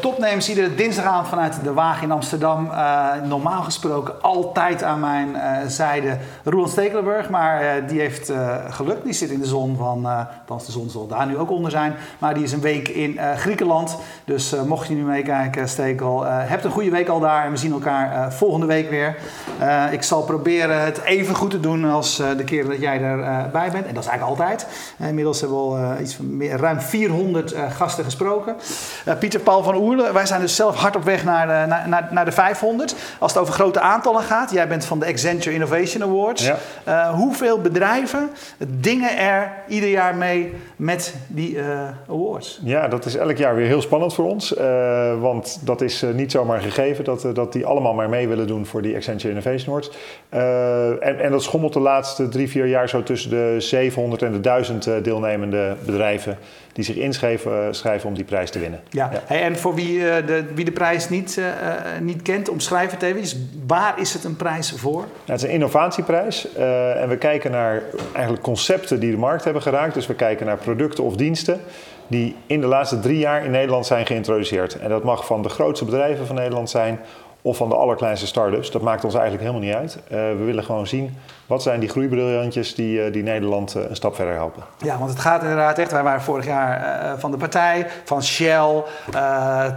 Topnames, iedere dinsdagavond vanuit de Waag in Amsterdam. Uh, normaal gesproken altijd aan mijn uh, zijde Roland Stekelenburg, maar uh, die heeft geluk. Die zit in de zon van, althans de zon zal daar nu ook onder zijn, maar die is een week in Griekenland. Dus mocht je nu meekijken, Stekel, hebt een goede week al daar en we zien elkaar volgende week weer. ik zal proberen het even goed te doen als de keren dat jij erbij bent. En dat is eigenlijk altijd. inmiddels hebben we al iets van meer, ruim 400 gasten gesproken. Pieter Paul van Wij zijn dus zelf hard op weg naar de, naar, naar de 500. Als het over grote aantallen gaat, jij bent van de Accenture Innovation Awards. Ja. Uh, hoeveel bedrijven dingen er ieder jaar mee met die uh, awards? Ja, dat is elk jaar weer heel spannend voor ons. Uh, want dat is niet zomaar gegeven dat, dat die allemaal maar mee willen doen voor die Accenture Innovation Awards. En, en, dat schommelt de laatste drie, vier jaar zo tussen de 700 en de 1000 deelnemende bedrijven die zich inschrijven schrijven om die prijs te winnen. Ja, ja. en voor wie, uh, de, wie de prijs niet, uh, niet kent, omschrijf het even. Waar is het een prijs voor? Het is een innovatieprijs uh, en we kijken naar eigenlijk concepten die de markt hebben geraakt. Dus we kijken naar producten of diensten die in de laatste drie jaar in Nederland zijn geïntroduceerd. En dat mag van de grootste bedrijven van Nederland zijn of van de allerkleinste start-ups. Dat maakt ons eigenlijk helemaal niet uit. Uh, we willen gewoon zien wat zijn die groeibriljantjes die, uh, die Nederland uh, een stap verder helpen. Ja, want het gaat inderdaad echt. Wij waren vorig jaar van de partij, van Shell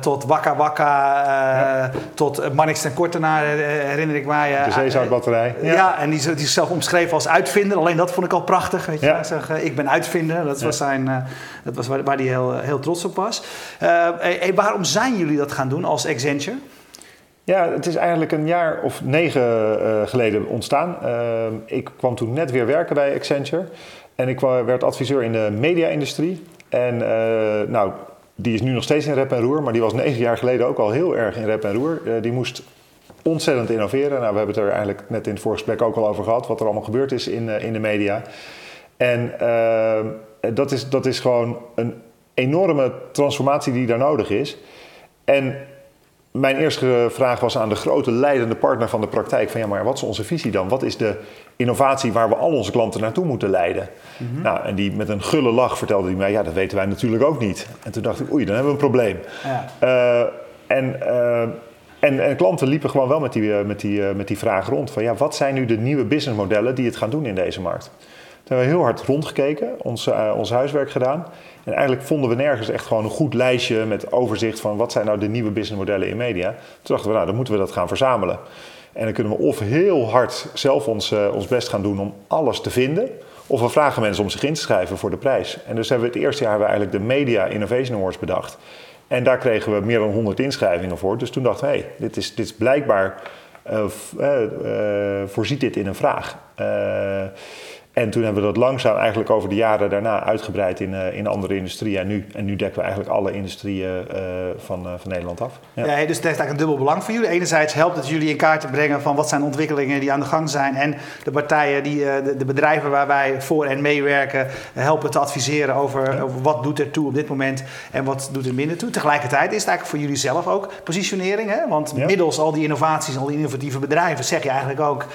tot Wakka Wakka, ja. tot Mannix en Kortenaar, herinner ik mij. de zeezoutbatterij. Ja. ja, en die, die zichzelf omschreven als uitvinder. Alleen dat vond ik al prachtig. Weet je. Ja. Zeg, ik ben uitvinder. Dat was, zijn, dat was waar, hij heel, heel trots op was. Hey, waarom zijn jullie dat gaan doen als Accenture? Ja, het is eigenlijk een jaar of negen uh, geleden ontstaan. Uh, ik kwam toen net weer werken bij Accenture. En ik werd adviseur in de media-industrie. En uh, nou, die is nu nog steeds in rep en roer. Maar die was negen jaar geleden ook al heel erg in rep en roer. die moest ontzettend innoveren. Nou, we hebben het er eigenlijk net in het voorgesprek ook al over gehad. Wat er allemaal gebeurd is in, in de media. En dat, is, dat is gewoon een enorme transformatie die daar nodig is. En mijn eerste vraag was aan de grote leidende partner van de praktijk: van ja, maar wat is onze visie dan? Wat is de innovatie waar we al onze klanten naartoe moeten leiden? Mhm. Nou, en die met een gulle lach vertelde hij mij: ja, dat weten wij natuurlijk ook niet. En toen dacht ik: oei, dan hebben we een probleem. Ja. Uh, en, uh, en, en, klanten liepen gewoon wel met die, uh, met, die, met die vraag rond: van ja, wat zijn nu de nieuwe businessmodellen die het gaan doen in deze markt? Hebben we heel hard rondgekeken, ons, ons huiswerk gedaan. En eigenlijk vonden we nergens echt gewoon een goed lijstje met overzicht van wat zijn nou de nieuwe businessmodellen in media. Toen dachten we, nou dan moeten we dat gaan verzamelen. En dan kunnen we of heel hard zelf ons, uh, ons best gaan doen om alles te vinden. Of we vragen mensen om zich in te schrijven voor de prijs. En dus hebben we het eerste jaar we eigenlijk de Media Innovation Awards bedacht. En daar kregen we meer dan 100 inschrijvingen voor. Dus toen dachten we, hé, hey, dit, is, dit is blijkbaar, uh, voorziet dit in een vraag. En toen hebben we dat langzaam eigenlijk over de jaren daarna uitgebreid in, uh, in andere industrieën. En nu, en nu dekken we eigenlijk alle industrieën uh, van, uh, van Nederland af. Ja. ja. dus het heeft eigenlijk een dubbel belang voor jullie. Enerzijds helpt het jullie in kaart te brengen van wat zijn ontwikkelingen die aan de gang zijn. En de partijen, die, de, de, bedrijven waar wij voor en meewerken, helpen te adviseren over, over, wat doet er toe op dit moment en wat doet er minder toe. Tegelijkertijd is het eigenlijk voor jullie zelf ook positionering. Hè? Want middels al die innovaties, al die innovatieve bedrijven, zeg je eigenlijk ook,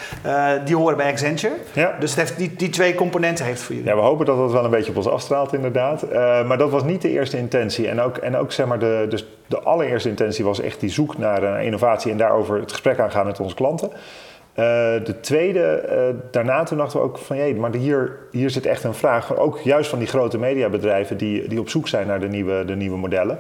die horen bij Accenture. Dus het heeft die, die twee componenten heeft voor jullie. Ja, we hopen dat dat wel een beetje op ons afstraalt inderdaad. Uh, maar dat was niet de eerste intentie. En ook, en ook zeg maar de, dus de allereerste intentie was echt die zoek naar innovatie en daarover het gesprek aangaan met onze klanten. Uh, de tweede, uh, daarna toen dachten we ook van jee, maar hier, hier zit echt een vraag, ook juist van die grote mediabedrijven die, die op zoek zijn naar de nieuwe, de nieuwe modellen.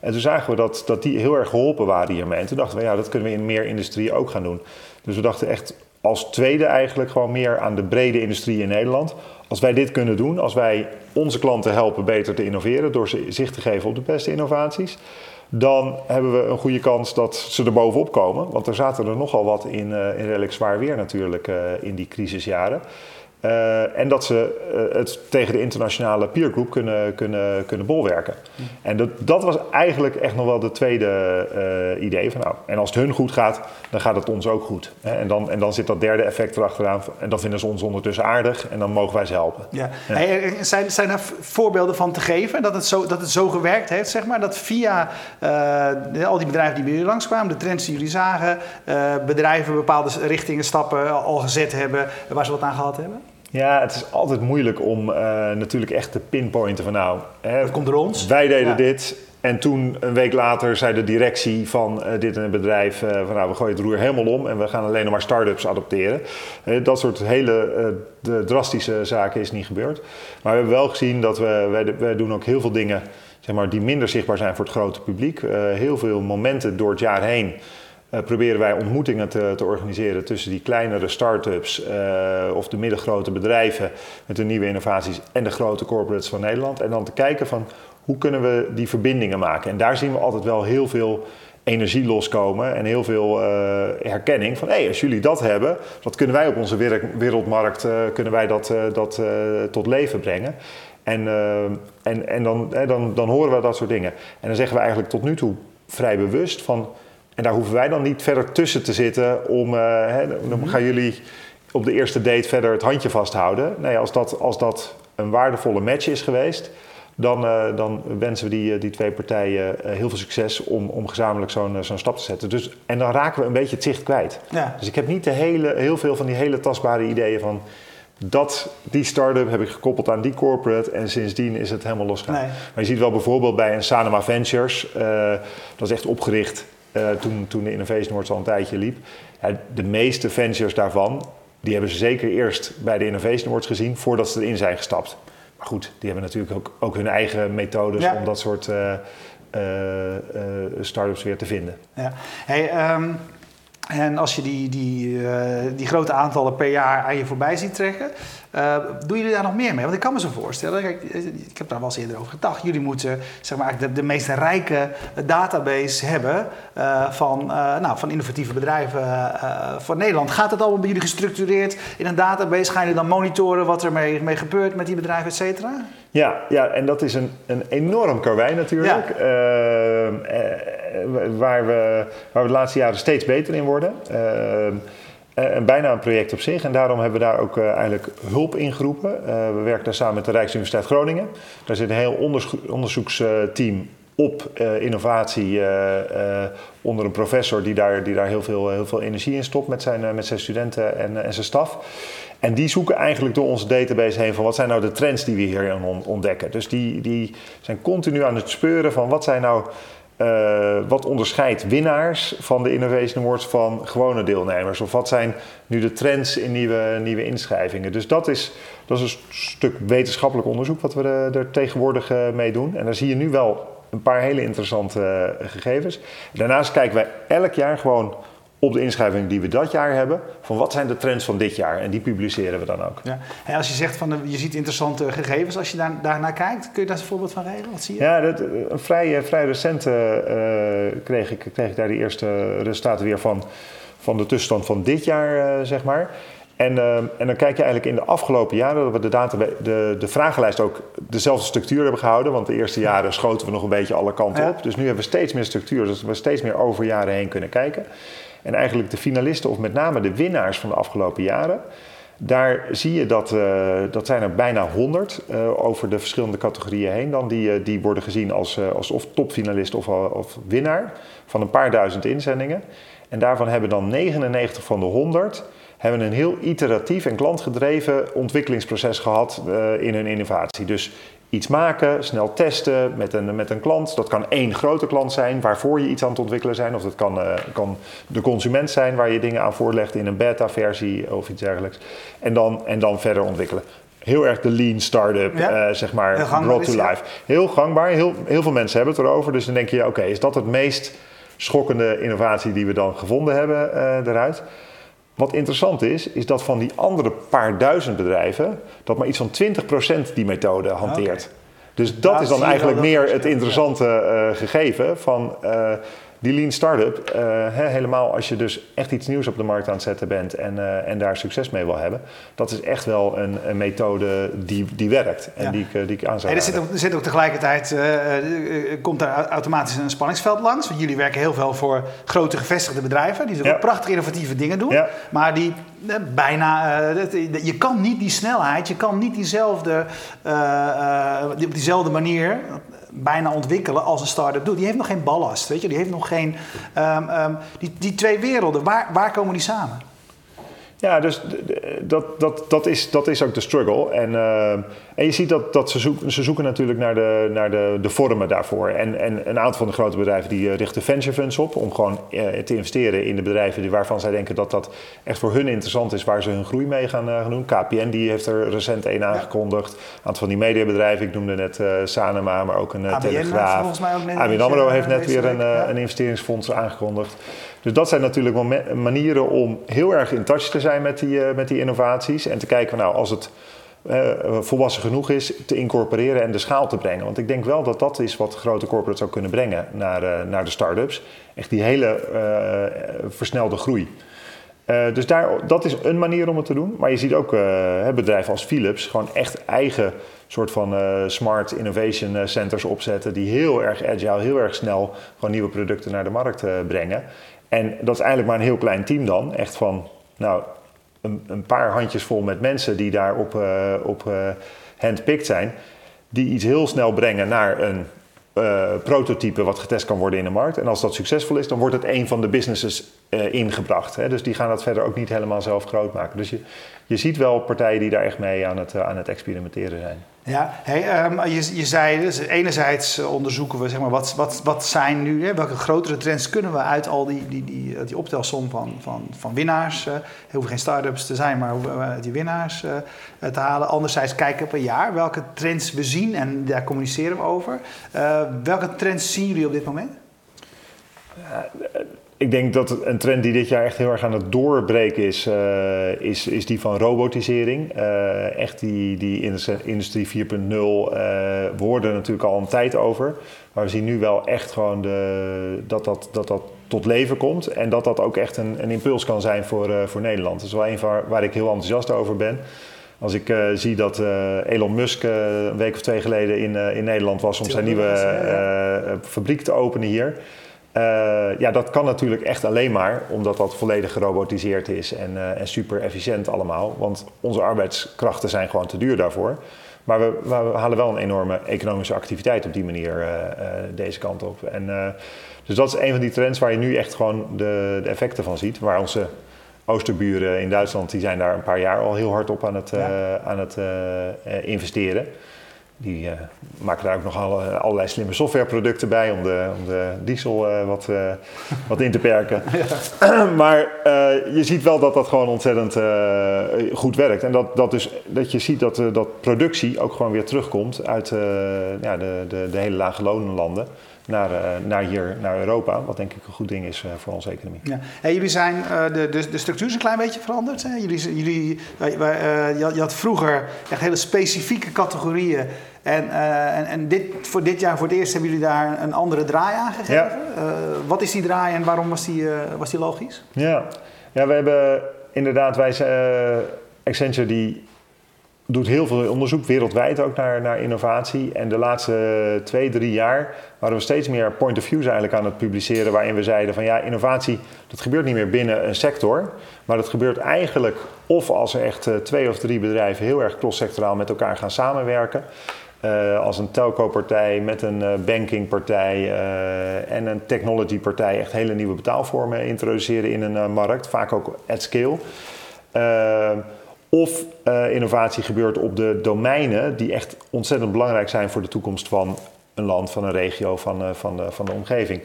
En toen zagen we dat, dat die heel erg geholpen waren hiermee. En toen dachten we, ja, dat kunnen we in meer industrie ook gaan doen. Dus we dachten echt, als tweede eigenlijk gewoon meer aan de brede industrie in Nederland. Als wij dit kunnen doen, als wij onze klanten helpen beter te innoveren door ze zicht te geven op de beste innovaties, dan hebben we een goede kans dat ze er bovenop komen. Want er zaten er nogal wat in, uh, in redelijk zwaar weer natuurlijk uh, in die crisisjaren. Uh, en dat ze uh, het tegen de internationale peergroep kunnen, kunnen, kunnen bolwerken. Mm. En dat, dat was eigenlijk echt nog wel de tweede uh, idee. Van, nou, en als het hun goed gaat, dan gaat het ons ook goed. Hè? En, dan, en dan zit dat derde effect erachteraan. En dan vinden ze ons ondertussen aardig en dan mogen wij ze helpen. Ja. ja. Hey, zijn, zijn er voorbeelden van te geven dat het zo, dat het zo gewerkt heeft? Zeg maar? Dat via al die bedrijven die bij jullie langskwamen, de trends die jullie zagen, bedrijven bepaalde richtingen, stappen al gezet hebben waar ze wat aan gehad hebben? Ja, het is altijd moeilijk om uh, natuurlijk echt te pinpointen van nou... Hè, dat komt door ons. Wij deden ja. dit En toen, een week later, zei de directie van uh, dit een bedrijf... Uh, van nou, we gooien het roer helemaal om en we gaan alleen nog maar start-ups adopteren. Uh, dat soort hele de drastische zaken is niet gebeurd. Maar we hebben wel gezien dat we... Wij, wij doen ook heel veel dingen zeg maar, die minder zichtbaar zijn voor het grote publiek. heel veel momenten door het jaar heen... proberen wij ontmoetingen te, te, organiseren tussen die kleinere start-ups of de middengrote bedrijven met de nieuwe innovaties en de grote corporates van Nederland. En dan te kijken van hoe kunnen we die verbindingen maken? En daar zien we altijd wel heel veel energie loskomen en heel veel herkenning van hé, hey, als jullie dat hebben, dat kunnen wij op onze wereldmarkt kunnen wij dat, dat tot leven brengen. En, en, en dan, dan, dan horen we dat soort dingen. En dan zeggen we eigenlijk tot nu toe vrij bewust van, en daar hoeven wij dan niet verder tussen te zitten om, hè, dan mhm. gaan jullie op de eerste date verder het handje vasthouden. Nee, als dat, als dat een waardevolle match is geweest, dan, uh, dan wensen we die, eh, die twee partijen uh, heel veel succes om, om gezamenlijk zo'n zo'n stap te zetten. Dus, en dan raken we een beetje het zicht kwijt. Ja. Dus ik heb niet de hele, heel veel van die hele tastbare ideeën van dat, die start-up heb ik gekoppeld aan die corporate en sindsdien is het helemaal losgegaan. Nee. Maar je ziet wel bijvoorbeeld bij een Sanoma Ventures, dat is echt opgericht toen, toen de Innovation Awards al een tijdje liep. De meeste ventures daarvan, die hebben ze zeker eerst bij de Innovation Awards gezien voordat ze erin zijn gestapt. Maar goed, die hebben natuurlijk ook, ook hun eigen methodes om dat soort uh, uh, start-ups weer te vinden. Ja. Hey, um, en als je die, die, die grote aantallen per jaar aan je voorbij ziet trekken, uh, doen jullie daar nog meer mee? Want ik kan me zo voorstellen, kijk, ik heb daar wel eens eerder over gedacht. Jullie moeten zeg maar, de, de meest rijke database hebben uh, van, nou, van innovatieve bedrijven van Nederland. Gaat het allemaal bij jullie gestructureerd in een database? Gaan jullie dan monitoren wat er mee, mee gebeurt met die bedrijven, et cetera? Ja, ja, en dat is een, een enorm karwei natuurlijk. Ja. Waar, we, waar we de laatste jaren steeds beter in worden. Eh, en bijna een project op zich. En daarom hebben we daar ook uh, eigenlijk hulp in geroepen. Uh, we werken daar samen met de Rijksuniversiteit Groningen. Daar zit een heel onderzoeksteam op innovatie onder een professor die daar, die daar heel, veel, heel veel energie in stopt met zijn, met zijn studenten en, en zijn staf. En die zoeken eigenlijk door onze database heen van wat zijn nou de trends die we hierin ontdekken. Dus die, die zijn continu aan het speuren van wat zijn nou uh, wat onderscheidt winnaars van de Innovation Awards van gewone deelnemers? Of wat zijn nu de trends in nieuwe, nieuwe inschrijvingen? Dus dat is, dat is een stuk wetenschappelijk onderzoek wat we er, tegenwoordig uh, mee doen. En daar zie je nu wel een paar hele interessante uh, gegevens. Daarnaast kijken wij elk jaar gewoon op de inschrijving die we dat jaar hebben, van wat zijn de trends van dit jaar. En die publiceren we dan ook. Ja. En als je zegt van je ziet interessante gegevens, als je daar, daarnaar kijkt, kun je daar een voorbeeld van geven? Wat zie je? Ja, dat, een vrij, vrij recent uh, kreeg, ik, kreeg ik daar de eerste resultaten weer van, van de tussenstand van dit jaar, uh, zeg maar. En, uh, en dan kijk je eigenlijk in de afgelopen jaren dat we de, data, de, de vragenlijst ook dezelfde structuur hebben gehouden. Want de eerste jaren schoten we nog een beetje alle kanten op. Dus nu hebben we steeds meer structuur, dus we steeds meer over jaren heen kunnen kijken. En eigenlijk de finalisten, of met name de winnaars van de afgelopen jaren, daar zie je dat, uh, dat zijn er bijna 100 uh, over de verschillende categorieën heen. Dan die, uh, die worden gezien als, als of topfinalist of, of winnaar van een paar duizend inzendingen. En daarvan hebben dan 99 van de 100 hebben een heel iteratief en klantgedreven ontwikkelingsproces gehad in hun innovatie. Dus iets maken, snel testen met een, met een klant. Dat kan één grote klant zijn waarvoor je iets aan het ontwikkelen zijn. Of dat kan, uh, kan de consument zijn waar je dingen aan voorlegt in een beta-versie of iets dergelijks. En dan, en dan verder ontwikkelen. Heel erg de lean startup, ja. uh, zeg maar, brought to life. Heel gangbaar, heel, heel veel mensen hebben het erover. Dus dan denk je, oké, is dat het meest schokkende innovatie die we dan gevonden hebben uh, eruit? Wat interessant is, is dat van die andere paar duizend bedrijven, dat maar iets van 20% die methode hanteert. Dus dat is dan eigenlijk meer het interessante uh, gegeven van uh, die lean startup, uh, helemaal als je dus echt iets nieuws op de markt aan het zetten bent en, uh, en daar succes mee wil hebben, dat is echt wel een, een methode die, die werkt en die, ik, die ik aan zou er zit, ook, er zit ook tegelijkertijd, uh, komt daar automatisch een spanningsveld langs, want jullie werken heel veel voor grote gevestigde bedrijven, die ja. ook prachtig innovatieve dingen doen, ja. maar die bijna, je kan niet die snelheid, je kan niet diezelfde, op diezelfde manier bijna ontwikkelen als een start-up doet. Die heeft nog geen ballast, weet je. Die heeft nog geen... Um, um, die, die twee werelden, waar, waar komen die samen? Ja, dus dat, dat, dat, is, dat is ook de struggle. En, uh, en je ziet dat, dat ze, zoeken, ze zoeken natuurlijk naar de, naar de, de vormen daarvoor. En, en een aantal van de grote bedrijven die richten venture funds op om gewoon uh, te investeren in de bedrijven die, waarvan zij denken dat dat echt voor hun interessant is, waar ze hun groei mee gaan, uh, doen. KPN die heeft er recent een aangekondigd. Een aantal van die mediabedrijven, ik noemde net Sanema, maar ook een ABN Telegraaf. Volgens mij ook net ABN AMRO heeft net weer een, een investeringsfonds aangekondigd. Dus dat zijn natuurlijk manieren om heel erg in touch te zijn met die, met die innovaties. En te kijken, nou, als het uh, volwassen genoeg is, te incorporeren en de schaal te brengen. Want ik denk wel dat dat is wat grote corporates zou kunnen brengen naar, uh, naar de start-ups. Echt die hele versnelde groei. dus daar, dat is een manier om het te doen. Maar je ziet ook bedrijven als Philips gewoon echt eigen soort van smart innovation centers opzetten. Die heel erg agile, heel erg snel gewoon nieuwe producten naar de markt brengen. En dat is eigenlijk maar een heel klein team dan. Echt van, nou, een, een paar handjes vol met mensen die daar op, uh, op uh, handpicked zijn. Die iets heel snel brengen naar een uh, prototype wat getest kan worden in de markt. En als dat succesvol is, dan wordt het een van de businesses ingebracht. Hè? Dus die gaan dat verder ook niet helemaal zelf groot maken. Dus je, je ziet wel partijen die daar echt mee aan het, aan het experimenteren zijn. Ja, um, je, je zei dus enerzijds onderzoeken we zeg maar, wat, wat, wat zijn nu, hè, welke grotere trends kunnen we uit al die, die, die, die optelsom van, van, van winnaars, uh, hoeven geen start-ups te zijn, maar die winnaars te halen. Anderzijds kijken per jaar welke trends we zien en daar communiceren we over. welke trends zien jullie op dit moment? Ik denk dat een trend die dit jaar echt heel erg aan het doorbreken is, uh, is, is die van robotisering. Uh, echt die, die industrie 4.0, uh, we hoorden natuurlijk al een tijd over. Maar we zien nu wel echt gewoon de, dat, dat, dat dat tot leven komt. En dat dat ook echt een, een impuls kan zijn voor, voor Nederland. Dat is wel een waar, waar ik heel enthousiast over ben. Als ik uh, zie dat uh, Elon Musk uh, een week of twee geleden in, in Nederland was om zijn nieuwe fabriek te openen hier. Uh, ja, dat kan natuurlijk echt alleen maar omdat dat volledig gerobotiseerd is en, uh, en super efficiënt allemaal. Want onze arbeidskrachten zijn gewoon te duur daarvoor. Maar we, we halen wel een enorme economische activiteit op die manier uh, deze kant op. En, dus dat is een van die trends waar je nu echt gewoon de, de effecten van ziet. Waar onze oosterburen in Duitsland, die zijn daar een paar jaar al heel hard op aan het, ja. aan het investeren. Die uh, maken daar ook nog alle, allerlei slimme softwareproducten bij om de, om de diesel uh, wat, uh, wat in te perken. Ja. maar je ziet wel dat dat gewoon ontzettend goed werkt. En dat, dat, dus, dat je ziet dat, dat productie ook gewoon weer terugkomt uit ja, de, de, de hele lage lonenlanden naar, naar hier, naar Europa. Wat denk ik een goed ding is voor onze economie. Ja. Hey, jullie zijn, de, de, de structuur is een klein beetje veranderd. Hè? Jullie, jullie, je had vroeger echt hele specifieke categorieën en, uh, en, en, dit, voor dit jaar voor het eerst hebben jullie daar een andere draai aan gegeven. Ja. Uh, wat is die draai en waarom was die, uh, was die logisch? Ja. ja, we hebben inderdaad, wij Accenture die doet heel veel onderzoek wereldwijd ook naar, naar innovatie. En de laatste twee, drie jaar waren we steeds meer point of views eigenlijk aan het publiceren. Waarin we zeiden van ja, innovatie, dat gebeurt niet meer binnen een sector. Maar dat gebeurt eigenlijk of als er echt twee of drie bedrijven heel erg cross-sectoraal met elkaar gaan samenwerken. Uh, als een telco-partij met een uh, bankingpartij en een technology-partij echt hele nieuwe betaalvormen introduceren in een markt, vaak ook at scale. Of innovatie gebeurt op de domeinen die echt ontzettend belangrijk zijn voor de toekomst van een land, van een regio, van, van, de, van de omgeving.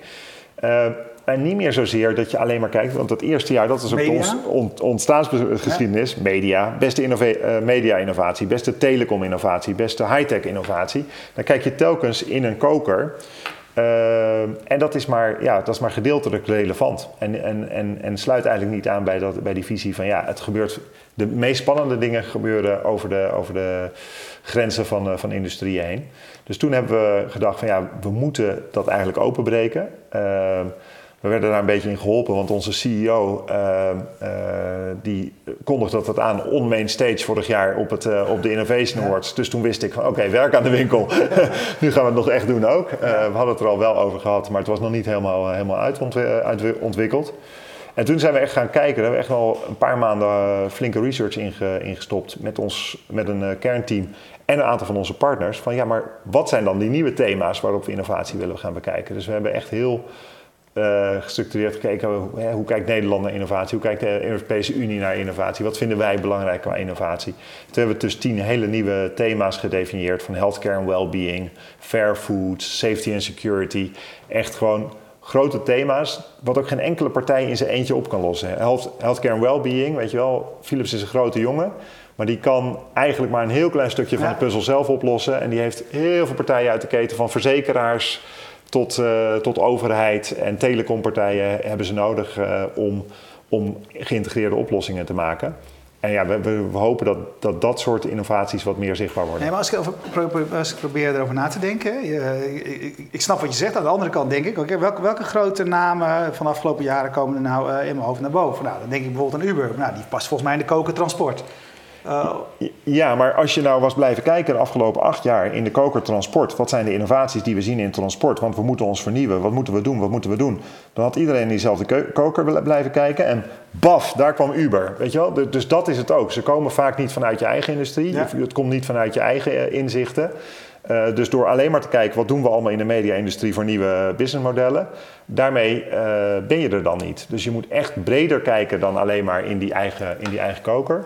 En niet meer zozeer dat je alleen maar kijkt, want het eerste jaar, dat is ook ons ont, ontstaansgeschiedenis, ja. media, beste media-innovatie, beste telecom-innovatie, beste high-tech innovatie. Dan kijk je telkens in een koker. Uh, en dat is, maar, ja, dat is maar gedeeltelijk relevant. En, en, en, en sluit eigenlijk niet aan bij, dat, bij die visie van ja, het gebeurt. De meest spannende dingen gebeuren over de, over de grenzen van, uh, van industrieën heen. Dus toen hebben we gedacht van ja, we moeten dat eigenlijk openbreken. Uh, we werden daar een beetje in geholpen, want onze CEO uh, uh, die kondigde dat aan on main stage vorig jaar op, het, uh, op de Innovation Awards. Ja. Dus toen wist ik van oké, okay, werk aan de winkel. nu gaan we het nog echt doen ook. we hadden het er al wel over gehad, maar het was nog niet helemaal, helemaal uitontwikkeld. En toen zijn we echt gaan kijken. Daar hebben we echt al een paar maanden flinke research inge, ingestopt met, ons, met een kernteam en een aantal van onze partners. Van ja, maar wat zijn dan die nieuwe thema's waarop we innovatie willen gaan bekijken? Dus we hebben echt heel gestructureerd gekeken, hoe, hoe kijkt Nederland naar innovatie, hoe kijkt de Europese Unie naar innovatie, wat vinden wij belangrijk qua innovatie. Toen hebben we dus tien hele nieuwe thema's gedefinieerd van healthcare en well-being, fair food, safety and security. Echt gewoon grote thema's, wat ook geen enkele partij in zijn eentje op kan lossen. Health, healthcare en well-being, weet je wel, Philips is een grote jongen, maar die kan eigenlijk maar een heel klein stukje van de puzzel zelf oplossen. En die heeft heel veel partijen uit de keten, van verzekeraars tot, uh, tot overheid en telecompartijen hebben ze nodig uh, om, om geïntegreerde oplossingen te maken. En ja, we, we, hopen dat, dat dat soort innovaties wat meer zichtbaar worden. Nee, maar als ik, als ik probeer erover na te denken, je, ik, ik, snap wat je zegt. Aan de andere kant denk ik, okay, welke, welke grote namen van de afgelopen jaren komen er nou in mijn hoofd naar boven? Nou, dan denk ik bijvoorbeeld aan Uber. Nou, die past volgens mij in de koken transport. Uh, ja, maar als je nou was blijven kijken de afgelopen acht jaar in de kokertransport, wat zijn de innovaties die we zien in transport? Want we moeten ons vernieuwen, wat moeten we doen, wat moeten we doen? Dan had iedereen in diezelfde koker blijven kijken en baf, daar kwam Uber. Weet je wel? Dus dat is het ook. Ze komen vaak niet vanuit je eigen industrie, ja. het komt niet vanuit je eigen eh, inzichten. Uh, dus door alleen maar te kijken wat doen we allemaal in de media-industrie voor nieuwe businessmodellen, daarmee uh, ben je er dan niet. Dus je moet echt breder kijken dan alleen maar in die eigen, in die eigen koker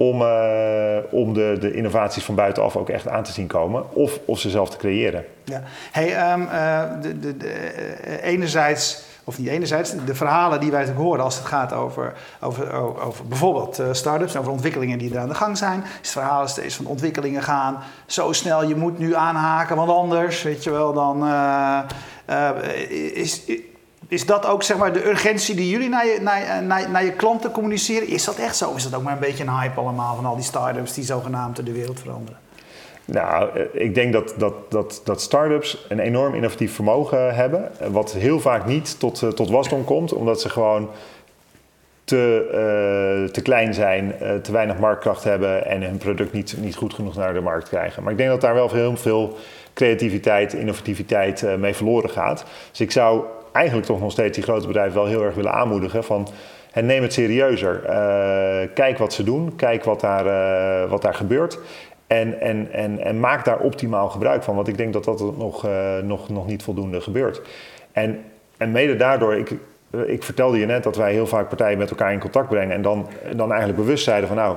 om, uh, om de, de innovaties van buitenaf ook echt aan te zien komen. Of, of ze zelf te creëren. Ja. Hey, um, uh, de, de, de, enerzijds, of niet enerzijds, de verhalen die wij horen als het gaat over, over, over bijvoorbeeld uh, start-ups, over ontwikkelingen die er aan de gang zijn. Is het verhaal steeds van ontwikkelingen gaan zo snel, je moet nu aanhaken, want anders, weet je wel, dan is is dat ook zeg maar, de urgentie die jullie naar je, naar, naar, naar je klanten communiceren? Is dat echt zo? Is dat ook maar een beetje een hype allemaal van al die start-ups die zogenaamd de wereld veranderen? Nou, eh, ik denk dat, dat, dat, dat start-ups een enorm innovatief vermogen hebben. Wat heel vaak niet tot, eh, tot wasdom komt, omdat ze gewoon te, te klein zijn, te weinig marktkracht hebben en hun product niet, niet goed genoeg naar de markt krijgen. Maar ik denk dat daar wel heel veel creativiteit, innovativiteit mee verloren gaat. Dus ik zou eigenlijk toch nog steeds die grote bedrijven wel heel erg willen aanmoedigen van en neem het serieuzer. Uh, kijk wat ze doen, kijk wat daar, uh, wat daar gebeurt. En, en, en, en maak daar optimaal gebruik van. Want ik denk dat dat nog, uh, nog, nog niet voldoende gebeurt. En, en mede daardoor, ik, ik vertelde je net dat wij heel vaak partijen met elkaar in contact brengen. En dan, dan eigenlijk bewust zeiden van nou,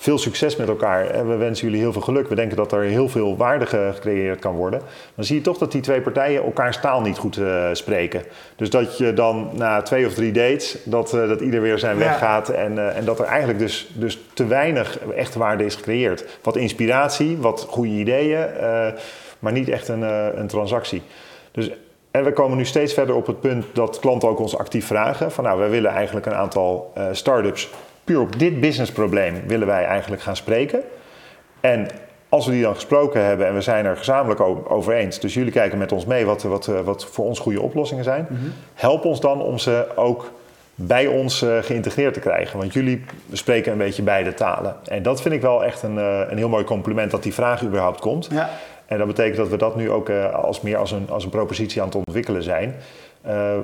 veel succes met elkaar. En we wensen jullie heel veel geluk. We denken dat er heel veel waarde gecreëerd kan worden. Dan zie je toch dat die twee partijen elkaars taal niet goed uh, spreken. Dus dat je dan na twee of drie dates, dat, uh, dat ieder weer zijn weg gaat. En, uh, en dat er eigenlijk dus, dus te weinig echte waarde is gecreëerd. Wat inspiratie, wat goede ideeën, maar niet echt een, een transactie. Dus en we komen nu steeds verder op het punt dat klanten ook ons actief vragen: van nou, wij willen eigenlijk een aantal uh, start-ups puur op dit businessprobleem willen wij eigenlijk gaan spreken. En als we die dan gesproken hebben en we zijn er gezamenlijk over eens, dus jullie kijken met ons mee wat, wat, wat voor ons goede oplossingen zijn, mm -hmm. help ons dan om ze ook bij ons uh, geïntegreerd te krijgen. Want jullie spreken een beetje beide talen. En dat vind ik wel echt een, uh, een heel mooi compliment dat die vraag überhaupt komt. Ja. En dat betekent dat we dat nu ook als meer als een, als een propositie aan het ontwikkelen zijn.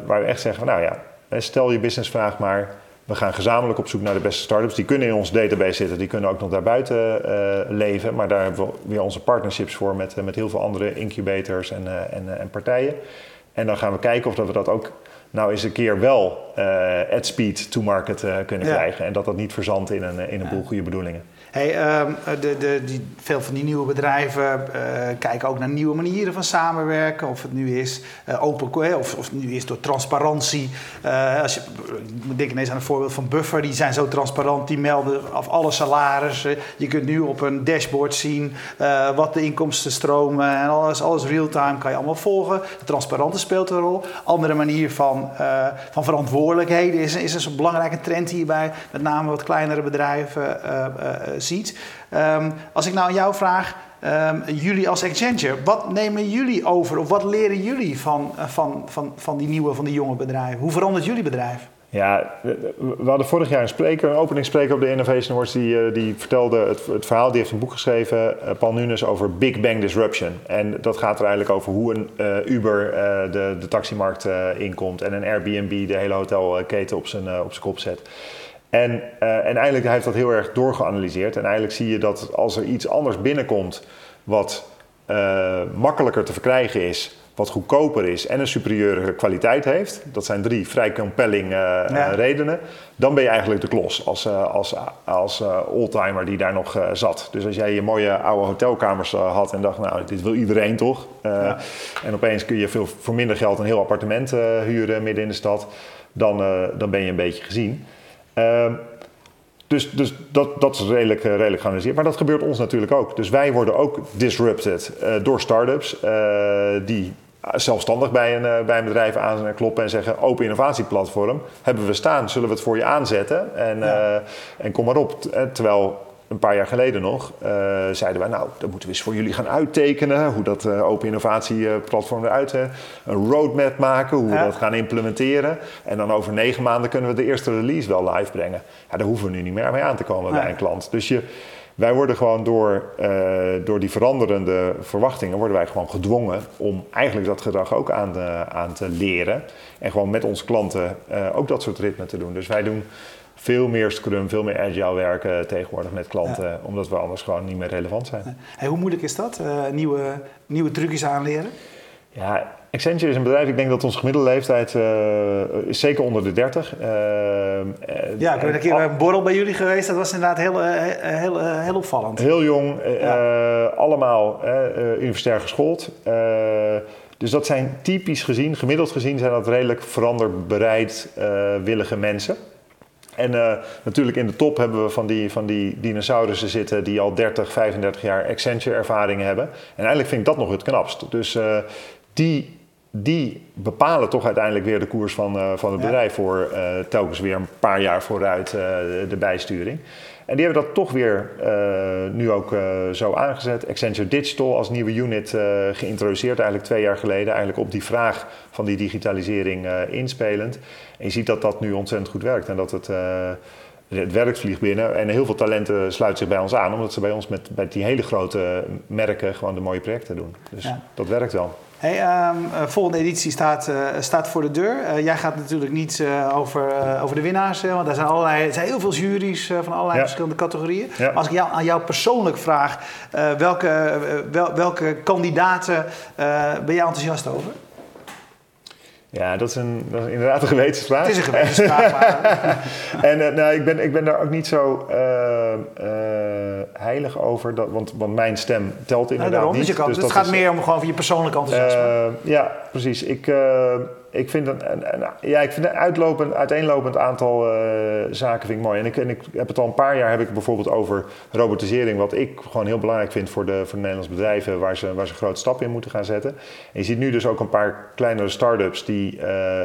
waar we echt zeggen van nou ja, stel je businessvraag maar we gaan gezamenlijk op zoek naar de beste startups. Die kunnen in onze database zitten, die kunnen ook nog daarbuiten uh, leven. Maar daar hebben we weer onze partnerships voor met, uh, met heel veel andere incubators en, uh, en, en, partijen. En dan gaan we kijken of dat we dat ook nou eens een keer wel at speed to market kunnen ja. krijgen. En dat dat niet verzandt in een, in een boel goede bedoelingen. Hey, um, de, de, die, veel van die nieuwe bedrijven uh, kijken ook naar nieuwe manieren van samenwerken. Of het nu is uh, open, of, of het nu is door transparantie. Uh, als je, ik denk ineens aan een voorbeeld van Buffer. Die zijn zo transparant, die melden af alle salarissen. Je kunt nu op een dashboard zien wat de inkomsten stromen. En alles, alles real-time kan je allemaal volgen. De transparante speelt een rol. Andere manier van, van verantwoordelijkheden is, is een belangrijke trend hierbij. Met name wat kleinere bedrijven ziet. Um, als ik nou aan jou vraag, um, jullie als Accenture, wat nemen jullie over of wat leren jullie van, uh, van, van, van die nieuwe, van die jonge bedrijven? Hoe verandert jullie bedrijf? Ja, we hadden vorig jaar een spreker, een openingsspreker op de Innovation Awards, die, die vertelde het, het, verhaal, die heeft een boek geschreven, uh, Paul Nunes, over Big Bang Disruption. En dat gaat er eigenlijk over hoe een Uber de, de taximarkt inkomt en een Airbnb de hele hotelketen op zijn, op zijn kop zet. En, uh, en eigenlijk hij heeft dat heel erg doorgeanalyseerd. En eigenlijk zie je dat als er iets anders binnenkomt wat uh, makkelijker te verkrijgen is, wat goedkoper is en een superieure kwaliteit heeft, dat zijn drie vrij compelling uh, redenen, dan ben je eigenlijk de klos als, als, als oldtimer die daar nog zat. Dus als jij je mooie oude hotelkamers had en dacht, nou, dit wil iedereen toch? Ja. En opeens kun je veel, voor minder geld een heel appartement huren midden in de stad, dan, dan ben je een beetje gezien. Ehm, dus, dus dat, dat is redelijk, redelijk geanalyseerd. Maar dat gebeurt ons natuurlijk ook. Dus wij worden ook disrupted uh, door start-ups uh, die zelfstandig bij een, uh, bij een bedrijf aankloppen en zeggen: Open innovatieplatform, hebben we staan, zullen we het voor je aanzetten? En, ja. en kom maar op. Terwijl een paar jaar geleden nog, uh, zeiden wij, nou, dat moeten we eens voor jullie gaan uittekenen. Hoe dat uh, open innovatieplatform eruit ziet. Een roadmap maken, hoe we dat gaan implementeren. En dan over negen maanden kunnen we de eerste release wel live brengen. Ja, daar hoeven we nu niet meer mee aan te komen bij een klant. Dus je, wij worden gewoon door, uh, door die veranderende verwachtingen, worden wij gewoon gedwongen om eigenlijk dat gedrag ook aan, de, aan te leren. En gewoon met onze klanten ook dat soort ritmen te doen. Dus wij doen veel meer Scrum, veel meer Agile werken tegenwoordig met klanten, omdat we anders gewoon niet meer relevant zijn. Hey, hoe moeilijk is dat? Uh, nieuwe, nieuwe trucjes aanleren? Ja, Accenture is een bedrijf, ik denk dat onze gemiddelde leeftijd uh, is zeker onder de 30. Uh, ja, ik ben een keer bij een borrel bij jullie geweest, dat was inderdaad heel, heel, heel opvallend. Heel jong, ja. allemaal universitair geschoold. dus dat zijn typisch gezien, gemiddeld gezien, zijn dat redelijk veranderbereid willige mensen. En uh, natuurlijk in de top hebben we van die, van die dinosaurussen zitten die al 30, 35 jaar Accenture-ervaring hebben. En eigenlijk vind ik dat nog het knapst. Dus uh, die, die bepalen toch uiteindelijk weer de koers van, uh, van het bedrijf voor telkens weer een paar jaar vooruit de bijsturing. En die hebben dat toch weer nu ook zo aangezet. Accenture Digital als nieuwe unit geïntroduceerd, eigenlijk twee jaar geleden. Eigenlijk op die vraag van die digitalisering inspelend. En je ziet dat dat nu ontzettend goed werkt en dat het, het werkt vliegt binnen. En heel veel talenten sluiten zich bij ons aan, omdat ze bij ons met, bij die hele grote merken gewoon de mooie projecten doen. Dus ja. dat werkt wel. Hey, um, volgende editie staat, uh, staat voor de deur. Uh, jij gaat natuurlijk niet over, over de winnaars, want daar zijn, allerlei, er zijn heel veel juries van allerlei ja. verschillende categorieën. Ja. Als ik jou, aan jou persoonlijk vraag, welke, wel, welke kandidaten ben jij enthousiast over? Ja, dat is, een, dat is inderdaad een gewetensvraag. Het is een gewetensvraag. maar... en nou, ik, ben, ik ben daar ook niet zo heilig over, dat, want, want mijn stem telt inderdaad nou, niet. Dus, dus het gaat is, meer om gewoon je persoonlijke enthousiasme. ja, precies. Ik, ik vind een, een, een, ja, ik vind een uitlopend, uiteenlopend aantal uh, zaken vind ik mooi. En ik, en ik heb het al een paar jaar heb ik bijvoorbeeld over robotisering, wat ik gewoon heel belangrijk vind voor de, voor de Nederlandse bedrijven, waar ze, waar ze grote stappen in moeten gaan zetten. En je ziet nu dus ook een paar kleinere start-ups die, uh,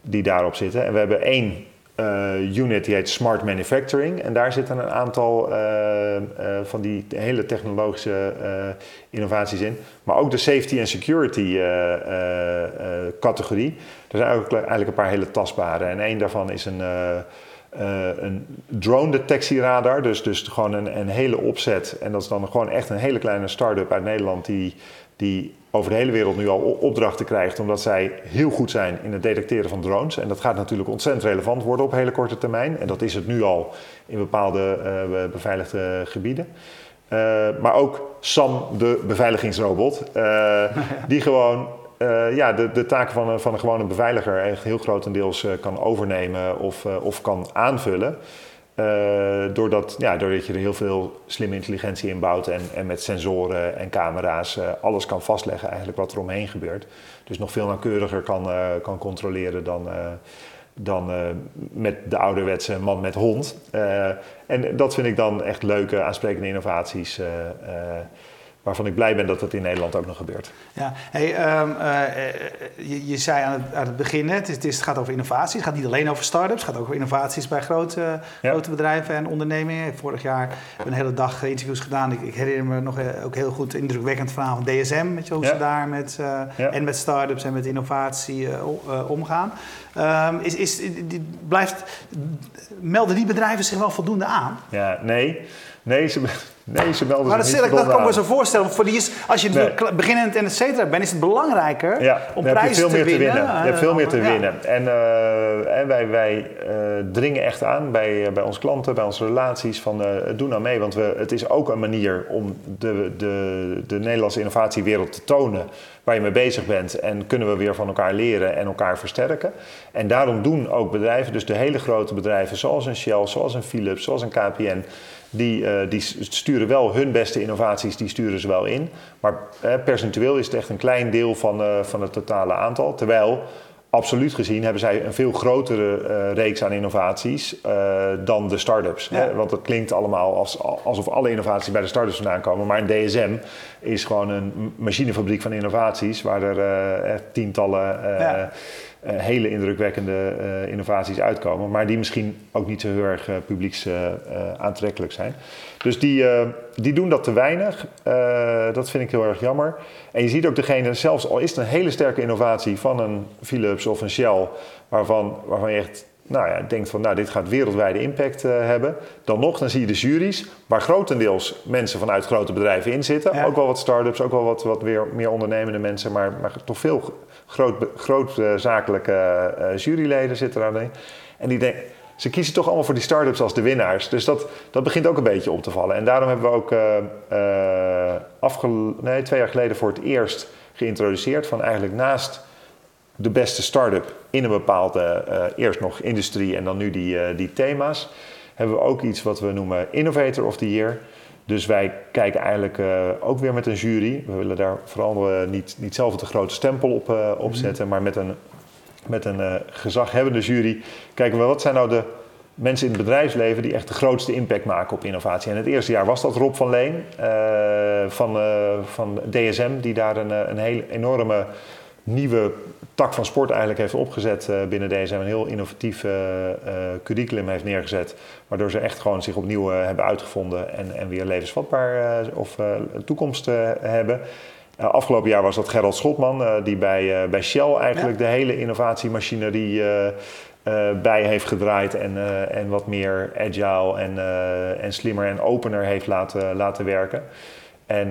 die daarop zitten. En we hebben één uh, unit die heet Smart Manufacturing. En daar zitten een aantal uh, uh, van die hele technologische innovaties in. Maar ook de safety en security categorie. Er zijn ook eigenlijk een paar hele tastbare. En één daarvan is een, een drone detectieradar. Dus, dus gewoon een, een hele opzet. En dat is dan gewoon echt een hele kleine start-up uit Nederland die, die over de hele wereld nu al opdrachten krijgt, omdat zij heel goed zijn in het detecteren van drones. En dat gaat natuurlijk ontzettend relevant worden op hele korte termijn. En dat is het nu al in bepaalde uh, beveiligde gebieden. Uh, maar ook Sam, de beveiligingsrobot, uh, die gewoon ja, de, de taken van een, van een gewone beveiliger echt heel grotendeels kan overnemen of, of kan aanvullen. Uh, doordat, ja, doordat je er heel veel slimme intelligentie in bouwt en, en met sensoren en camera's uh, alles kan vastleggen eigenlijk wat er omheen gebeurt. Dus nog veel nauwkeuriger kan, uh, kan controleren dan, dan met de ouderwetse man met hond. en dat vind ik dan echt leuke, aansprekende innovaties waarvan ik blij ben dat dat in Nederland ook nog gebeurt. Ja, hey, um, uh, je, je, zei aan het, aan het begin het, is, het gaat over innovaties. Het gaat niet alleen over start-ups, het gaat ook over innovaties bij grote, ja. grote bedrijven en ondernemingen. Vorig jaar een hele dag interviews gedaan. Ik, ik herinner me nog ook heel goed indrukwekkend verhaal van DSM, met je, hoe ja. ze daar met, uh, ja. en met start-ups en met innovatie uh, omgaan. Um, is, is, die blijft, melden die bedrijven zich wel voldoende aan? Ja, nee. Nee, ze, Nee, ze melden Maar dat, zich niet dat kan ik me zo voorstellen. Voor die is, als je Nee. beginnend en et cetera bent, is het belangrijker Ja, om prijzen veel te winnen. te winnen. Je hebt veel meer te Ja. winnen. En, eh, en wij, wij eh, dringen echt aan bij, bij onze klanten, bij onze relaties van eh, doe nou mee. Want we, het is ook een manier om de, de, de Nederlandse innovatiewereld te tonen waar je mee bezig bent. En kunnen we weer van elkaar leren en elkaar versterken. En daarom doen ook bedrijven, dus de hele grote bedrijven zoals een Shell, zoals een Philips, zoals een KPN... Die, eh, die sturen wel hun beste innovaties, die sturen ze wel in. Maar eh, percentueel is het echt een klein deel van, eh, van het totale aantal. Terwijl, absoluut gezien, hebben zij een veel grotere reeks aan innovaties dan de start-ups. Ja. Hè? Want het klinkt allemaal als, alsof alle innovaties bij de start-ups vandaan komen. Maar een DSM is gewoon een machinefabriek van innovaties... waar er tientallen... Ja. Eh, hele indrukwekkende eh, innovaties uitkomen, maar die misschien ook niet zo heel erg eh, publieks aantrekkelijk zijn. Dus die, die doen dat te weinig. Dat vind ik heel erg jammer. En je ziet ook degene, zelfs al is het een hele sterke innovatie van een Philips of een Shell, waarvan, waarvan je echt nou ja, denkt van nou, dit gaat wereldwijde impact hebben. Dan nog, dan zie je de juries, waar grotendeels mensen vanuit grote bedrijven in zitten. Ja. Ook wel wat start-ups, ook wel wat, wat weer meer ondernemende mensen, maar, maar toch veel groot, eh, zakelijke eh, juryleden zitten daarin. En die denken, ze kiezen toch allemaal voor die start-ups als de winnaars. Dus dat, dat begint ook een beetje op te vallen. En daarom hebben we ook eh, nee, twee jaar geleden voor het eerst geïntroduceerd van eigenlijk naast de beste start-up in een bepaalde, eerst nog industrie en dan nu die, die thema's, hebben we ook iets wat we noemen Innovator of the Year. Dus wij kijken eigenlijk eh, ook weer met een jury. We willen daar vooral eh, niet, niet zelf de grote stempel op, eh, op zetten, maar met een, met een gezaghebbende jury kijken we wat zijn nou de mensen in het bedrijfsleven die echt de grootste impact maken op innovatie. En het eerste jaar was dat Rob van Leen van, van DSM, die daar een, een hele enorme nieuwe tak van sport eigenlijk heeft opgezet eh, binnen DSM. Een heel innovatief eh, eh, curriculum heeft neergezet. Waardoor ze echt gewoon zich opnieuw hebben uitgevonden en, en weer levensvatbaar of toekomst hebben. Uh, afgelopen jaar was dat Gerald Schotman, uh, die bij, uh, bij Shell eigenlijk ja. de hele innovatiemachinerie bij heeft gedraaid en, en wat meer agile en, en slimmer en opener heeft laten, laten werken. En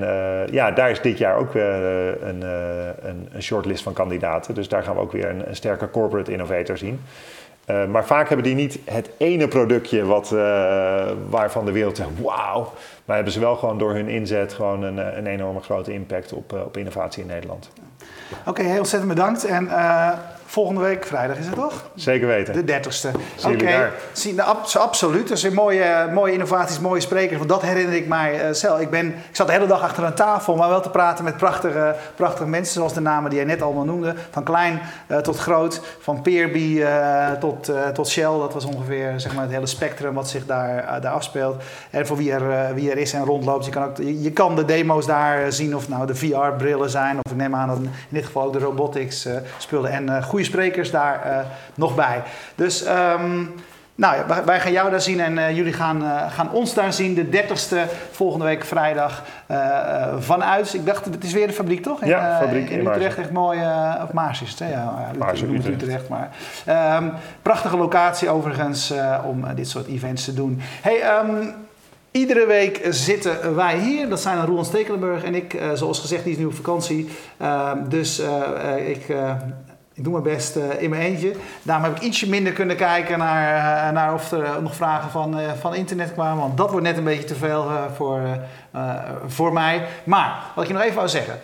ja, daar is dit jaar ook een, een, een shortlist van kandidaten. Dus daar gaan we ook weer een, sterke corporate innovator zien. Maar vaak hebben die niet het ene productje wat, waarvan de wereld zegt wauw. Maar hebben ze wel gewoon door hun inzet gewoon een, een enorme grote impact op, op innovatie in Nederland. Oké, heel ontzettend bedankt. En volgende week vrijdag is het toch? Zeker weten. De dertigste. Oké, okay. nou, absoluut. Dat zijn mooie, mooie innovaties, mooie sprekers. Want dat herinner ik mij uh, zelf. Ik, ben, ik zat de hele dag achter een tafel, maar wel te praten met prachtige, prachtige mensen. Zoals de namen die jij net allemaal noemde. Van klein uh, tot groot. Van Peerby uh, tot, tot Shell. Dat was ongeveer zeg maar, het hele spectrum wat zich daar, daar afspeelt. En voor wie er, wie er is en rondloopt. Je kan, ook, je, je kan de demo's daar zien. Of nou de VR-brillen zijn. Of ik neem aan dat in dit geval ook de robotics speelden. En goede sprekers daar uh, nog bij. Dus um, nou ja, wij gaan jou daar zien en uh, jullie gaan, uh, gaan ons daar zien. De 30ste volgende week vrijdag vanuit. Ik dacht, het is weer de fabriek toch? In, ja, fabriek in, in Utrecht. Echt mooi. of Maars is het, hè? Ja, Utrecht, Utrecht. Maar, um, prachtige locatie overigens om dit soort events te doen. Hey, um, Iedere week zitten wij hier. Dat zijn Roland Stekelenburg en ik. Zoals gezegd, die is nu op vakantie. Uh, dus uh, ik, ik doe mijn best in mijn eentje. Daarom heb ik ietsje minder kunnen kijken naar, naar of er nog vragen van, van internet kwamen. Want dat wordt net een beetje te veel voor, voor mij. Maar, wat ik je nog even wou zeggen.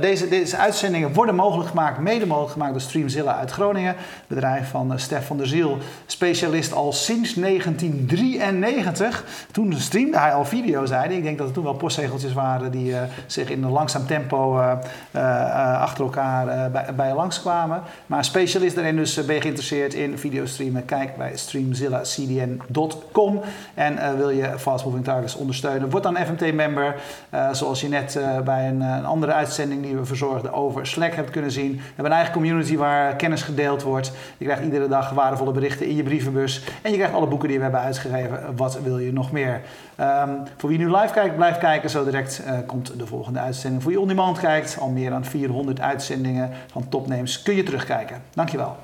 deze, deze uitzendingen worden mogelijk gemaakt, mede mogelijk gemaakt door Streamzilla uit Groningen. Bedrijf van Stef van der Ziel. Specialist al sinds 1993. Toen streamde hij al video's, hij. Ik denk dat het toen wel postzegeltjes waren die zich in een langzaam tempo achter elkaar bij, bij je langskwamen. Maar specialist daarin, dus ben je geïnteresseerd in videostreamen? Kijk bij streamzillacdn.com. En wil je Fast Moving Targets ondersteunen? Word dan FMT-member. Zoals je net bij een, een, andere uitzending die we verzorgden over Slack hebt kunnen zien. We hebben een eigen community waar kennis gedeeld wordt. Je krijgt iedere dag waardevolle berichten in je brievenbus. En je krijgt alle boeken die we hebben uitgegeven. Wat wil je nog meer? Um, voor wie nu live kijkt, blijf kijken. Zo direct komt de volgende uitzending. Voor wie on demand kijkt, al meer dan 400 uitzendingen van topnames kun je terugkijken. Dankjewel.